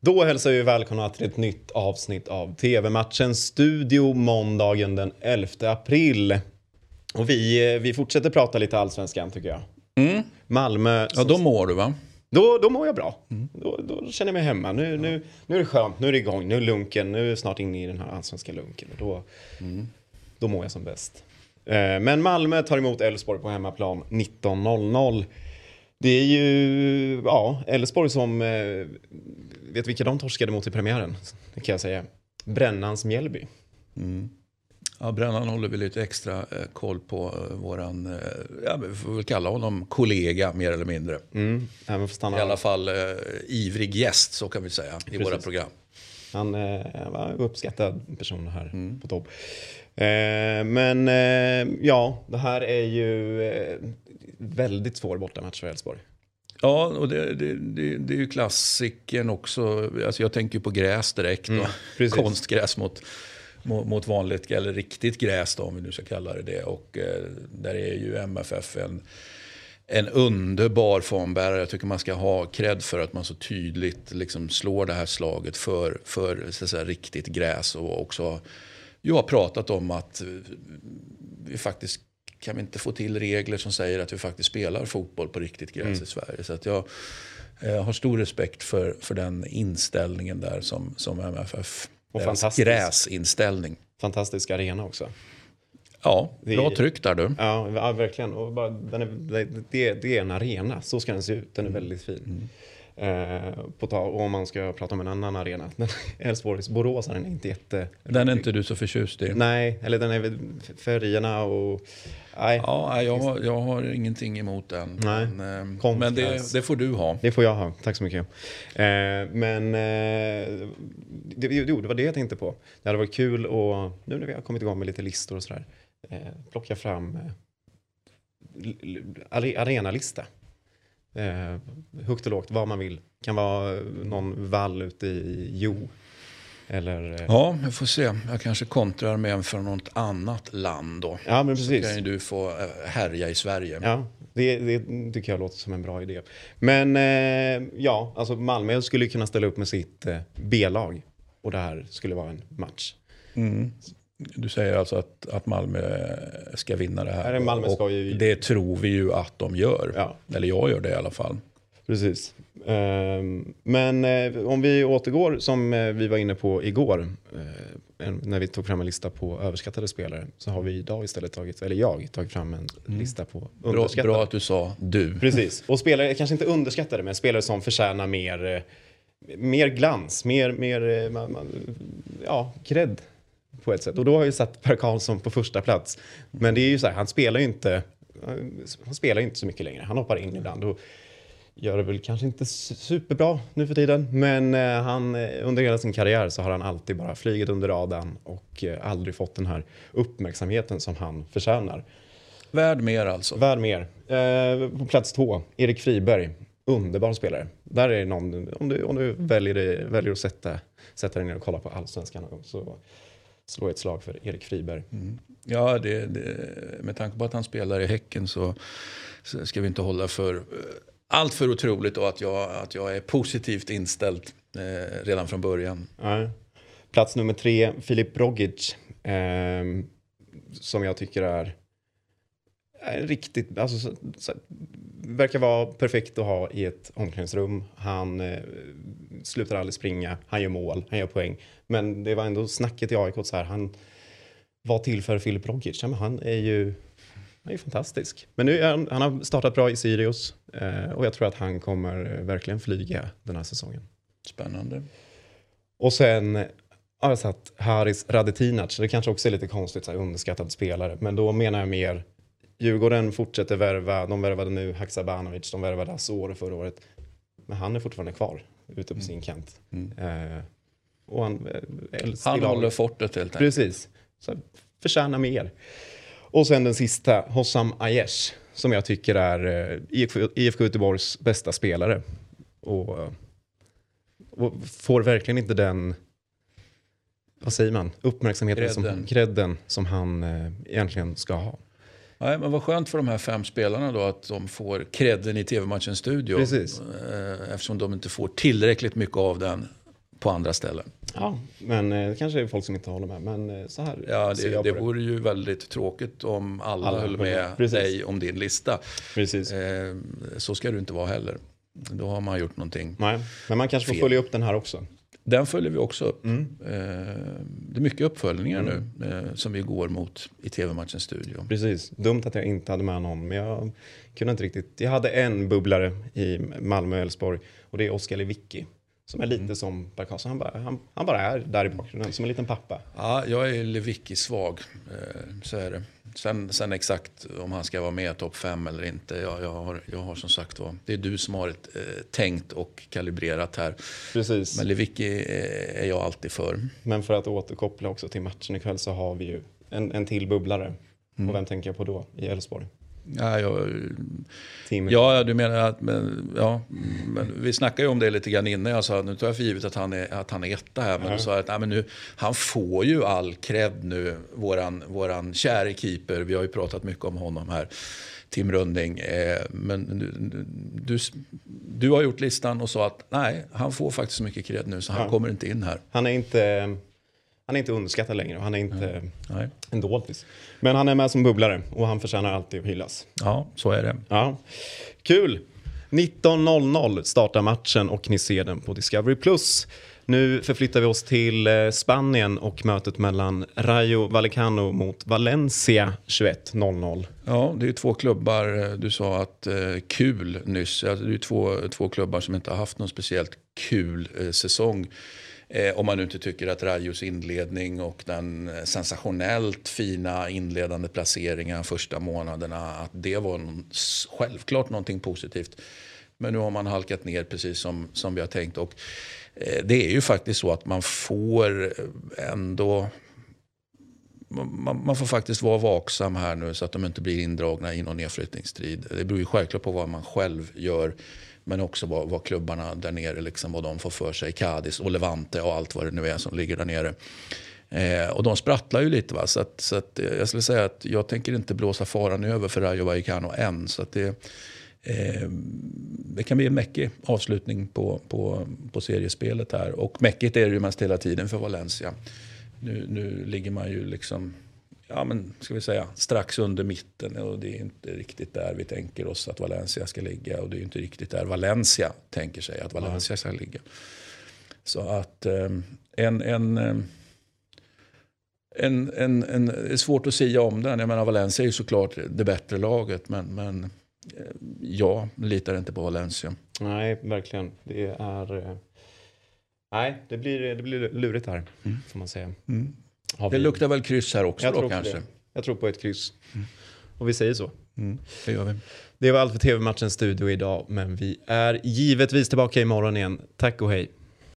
Då hälsar vi välkomna till ett nytt avsnitt av TV-matchens studio måndagen den 11 april. Och vi, eh, vi fortsätter prata lite allsvenskan tycker jag. Mm. Malmö. Ja, då mår du va? Då, då mår jag bra. Då, då känner jag mig hemma. Nu, nu, nu är det skönt, nu är det igång, nu är lunken, nu är jag snart inne i den här allsvenska lunken. Och då, då mår jag som bäst. Eh, Men Malmö tar emot Elfsborg på hemmaplan 19.00. Det är ju, ja, Elfsborg som, eh, vet vilka de torskade mot i premiären? Det kan jag säga. Brännans Mjällby. Ja, Brännan håller vi lite extra eh, koll på eh, våran, eh, ja, vi får väl kalla honom kollega mer eller mindre. Mm. I alla fall eh, ivrig gäst så kan vi säga i våra Precis. program. Han eh, var uppskattad person här på topp. Eh, men eh, ja, det här är ju eh, väldigt svår bortamatch för Elfsborg. Ja, och det, det, det, det är ju klassikern också. Alltså jag tänker på gräs direkt. precis. Konstgräs mot, mot, mot vanligt, eller riktigt gräs då, om vi nu ska kalla det det. Och eh, där är ju MFF en, en underbar formbärare. Jag tycker man ska ha cred för att man så tydligt liksom slår det här slaget för, för så säga, riktigt gräs. Och också ju har pratat om att vi faktiskt kan vi inte få till regler som säger att vi faktiskt spelar fotboll på riktigt gräs Mm. i Sverige. Så att jag eh, har stor respekt för, för den inställningen där som, som MFF. Och fantastisk. gräsinställning. Fantastisk arena också. Ja, bra tryck där du. Ja, verkligen. Och bara, den är, det, det är en arena, så ska den se ut. Den är väldigt fin. Eh, på ta, och om man ska prata om en annan arena. Elfsborgs Borås är inte jätte... Den är inte du så förtjust i. Nej, eller den är färgerna och... Nej, Ja, jag, har- jag har ingenting emot den. Nej. Men, eh, Konstgräs. men det, det får du ha. Det får jag ha, tack så mycket. Eh, men eh, det, jo, det var det jag tänkte på. Det hade varit kul och nu när vi har kommit igång med lite listor och sådär, eh, plocka fram eh, arenalista. Eh, högt och lågt, vad man vill. Kan vara någon vall ute i Jo. Eller... Eh, Ja, vi får se. Jag kanske kontrar med en från något annat land då. ja, men Så precis. kan ju du få eh, härja i Sverige. Ja, det, det tycker jag låter som en bra idé. Men eh, ja, alltså Malmö skulle kunna ställa upp med sitt eh, B-lag. Och det här skulle vara en match. Mm. Du säger alltså att, att Malmö ska vinna det här. Nej, Malmö ska ju- Det tror vi ju att de gör. Ja. Eller jag gör det i alla fall. Precis. Ehm, men eh, om vi återgår som eh, vi var inne på igår. eh, när vi tog fram en lista på överskattade spelare. Så har vi idag istället tagit, eller jag, tagit fram en lista på Mm. Bra, underskattade. bra att du sa du. Precis. Och spelare, kanske inte underskattade, men spelare som förtjänar mer, mer glans, mer, mer ja, cred på ett sätt. Och då har jag ju satt Per Karlsson på första plats. Men det är ju så här, han spelar ju inte, han spelar inte så mycket längre. Han hoppar in ibland och gör det väl kanske inte su- superbra nu för tiden. Men eh, han, eh, under hela sin karriär så har han alltid bara flugit under radarn och eh, aldrig fått den här uppmärksamheten som han förtjänar. Värd mer alltså. Värd mer. Eh, på plats två, Erik Friberg. Underbar spelare. Där är någon, om du, om du väljer, väljer att sätta, sätta dig ner och kolla på allsvenskan någon gång så slå ett slag för Erik Friberg. Ja, det, det, med tanke på att han spelar i Häcken så, så ska vi inte hålla för eh, allt för otroligt och att jag, att jag är positivt inställd eh, redan från början. Nej. Plats nummer tre, Filip Rogic. Eh, som jag tycker är riktigt, alltså, så, så, verkar vara perfekt att ha i ett omklädningsrum. Han eh, slutar aldrig springa, han gör mål, han gör poäng. Men det var ändå snacket i AIK så här, han var till för Filip Rogic. Ja, men han är ju han är fantastisk. Men nu han, han har startat bra i Sirius eh, och jag tror att han kommer eh, verkligen flyga den här säsongen. Spännande. Och sen har jag satt Haris Radetinac. Det kanske också är lite konstigt, så här, underskattad spelare. Men då menar jag mer, Djurgården fortsätter värva. De värvade nu Haksabanovic, de värvade Azor förra året. Men han är fortfarande kvar ute på sin kant. Eh, och han, eh, Han håller fortet helt enkelt. Precis. Så förtjänar mer. Och sen den sista, Hossam Aiesh. Som jag tycker är eh, IFK, IFK Göteborgs bästa spelare. Och, eh, och får verkligen inte den, vad säger man, uppmärksamheten, som, Credden. credden som han eh, egentligen ska ha. Nej, men vad skönt för de här fem spelarna då att de får credden i tv-matchens studio. Precis. Eh, Eftersom de inte får tillräckligt mycket av den på andra ställen. Ja, men eh, det kanske är folk som inte håller med. Men eh, så här Ja, ser det, jag det på det. vore ju väldigt tråkigt om alla, Alla höll med. Precis. dig om din lista. Precis. Så ska du inte vara heller. Då har man gjort någonting. Nej, men man kanske får Fel. följa upp den här också. Den följer vi också upp. Mm. Eh, det är mycket uppföljningar nu eh, som vi går mot i tv-matchens studio. Precis. Dumt att jag inte hade med någon, men jag kunde inte riktigt. Jag hade en bubblare i Malmö och Elfsborg och det är Oskar Lewicki. Som är lite Mm. som Per Karlsson. Han bara, han, han bara är där i bakgrunden, som en liten pappa. Ja, jag är Lewicki-svag, eh, så är det. Sen, sen exakt om han ska vara med i topp 5 eller inte, jag, jag, har, jag har som sagt var, det är du som har ett, eh, tänkt och kalibrerat här. Precis. Men Lewicki eh, är jag alltid för. Men för att återkoppla också till matchen ikväll så har vi ju en, en till bubblare. Mm. Och vem tänker jag på då i Elfsborg? Ja, jag, ja, du menar att men, ja, men vi snackade ju om det lite grann innan. Jag sa att nu tar jag för givet att han är, att han är etta här. Men Ja. du sa att nej, men nu, han får ju all cred nu, våran, våran käre keeper. Vi har ju pratat mycket om honom här. Tim Runding. Eh, men du, du, du har gjort listan och sa att nej, han får faktiskt så mycket cred nu så han Ja. kommer inte in här. Han är inte, han är inte underskattad längre och han är inte Nej. en doldis. Men han är med som bubblare och han förtjänar alltid att hyllas. Ja, så är det. Ja. Kul! 19.00 startar matchen och ni ser den på Discovery+. Nu förflyttar vi oss till eh, Spanien och mötet mellan Rayo Vallecano mot Valencia 21.00. Ja, det är två klubbar. eh, Du sa att eh, kul nyss. Alltså, det är två, två klubbar som inte har haft någon speciellt kul eh, säsong. Eh, om man nu inte tycker att Rajos inledning och den eh, sensationellt fina inledande placeringen första månaderna, att det var någon, självklart någonting positivt. Men nu har man halkat ner precis som, som vi har tänkt. Och eh, det är ju faktiskt så att man får eh, ändå man, man får faktiskt vara vaksam här nu så att de inte blir indragna i någon nedflyttningsstrid. Det beror ju självklart på vad man själv gör. Men också vad, vad klubbarna där nere, liksom, vad de får för sig. Cadiz och Levante och allt vad det nu är som ligger där nere. Eh, och de sprattlar ju lite. Va? Så, att, så att, eh, jag skulle säga att jag tänker inte blåsa faran över för Rayo Vallecano än. Så att det, eh, det kan bli en mäckig avslutning på, på, på seriespelet här. Och mäckigt är det ju mest hela tiden för Valencia. Nu, nu ligger man ju liksom, ja men ska vi säga, strax under mitten och det är inte riktigt där vi tänker oss att Valencia ska ligga och det är inte riktigt där Valencia tänker sig att Valencia ska ligga. Så att eh, en, en, eh, en, en, en, det är svårt att säga om den. Jag menar Valencia är ju såklart det bättre laget men, men eh, jag litar inte på Valencia. Nej, verkligen. Det är... eh, Nej, det blir, det blir lurigt här, får man säga. Har Det vi- luktar väl kryss här också jag då kanske? Det. Jag tror på ett kryss. Och vi säger så. Mm, det gör vi. Det var allt för TV-matchens studio idag, men vi är givetvis tillbaka imorgon igen. Tack och hej.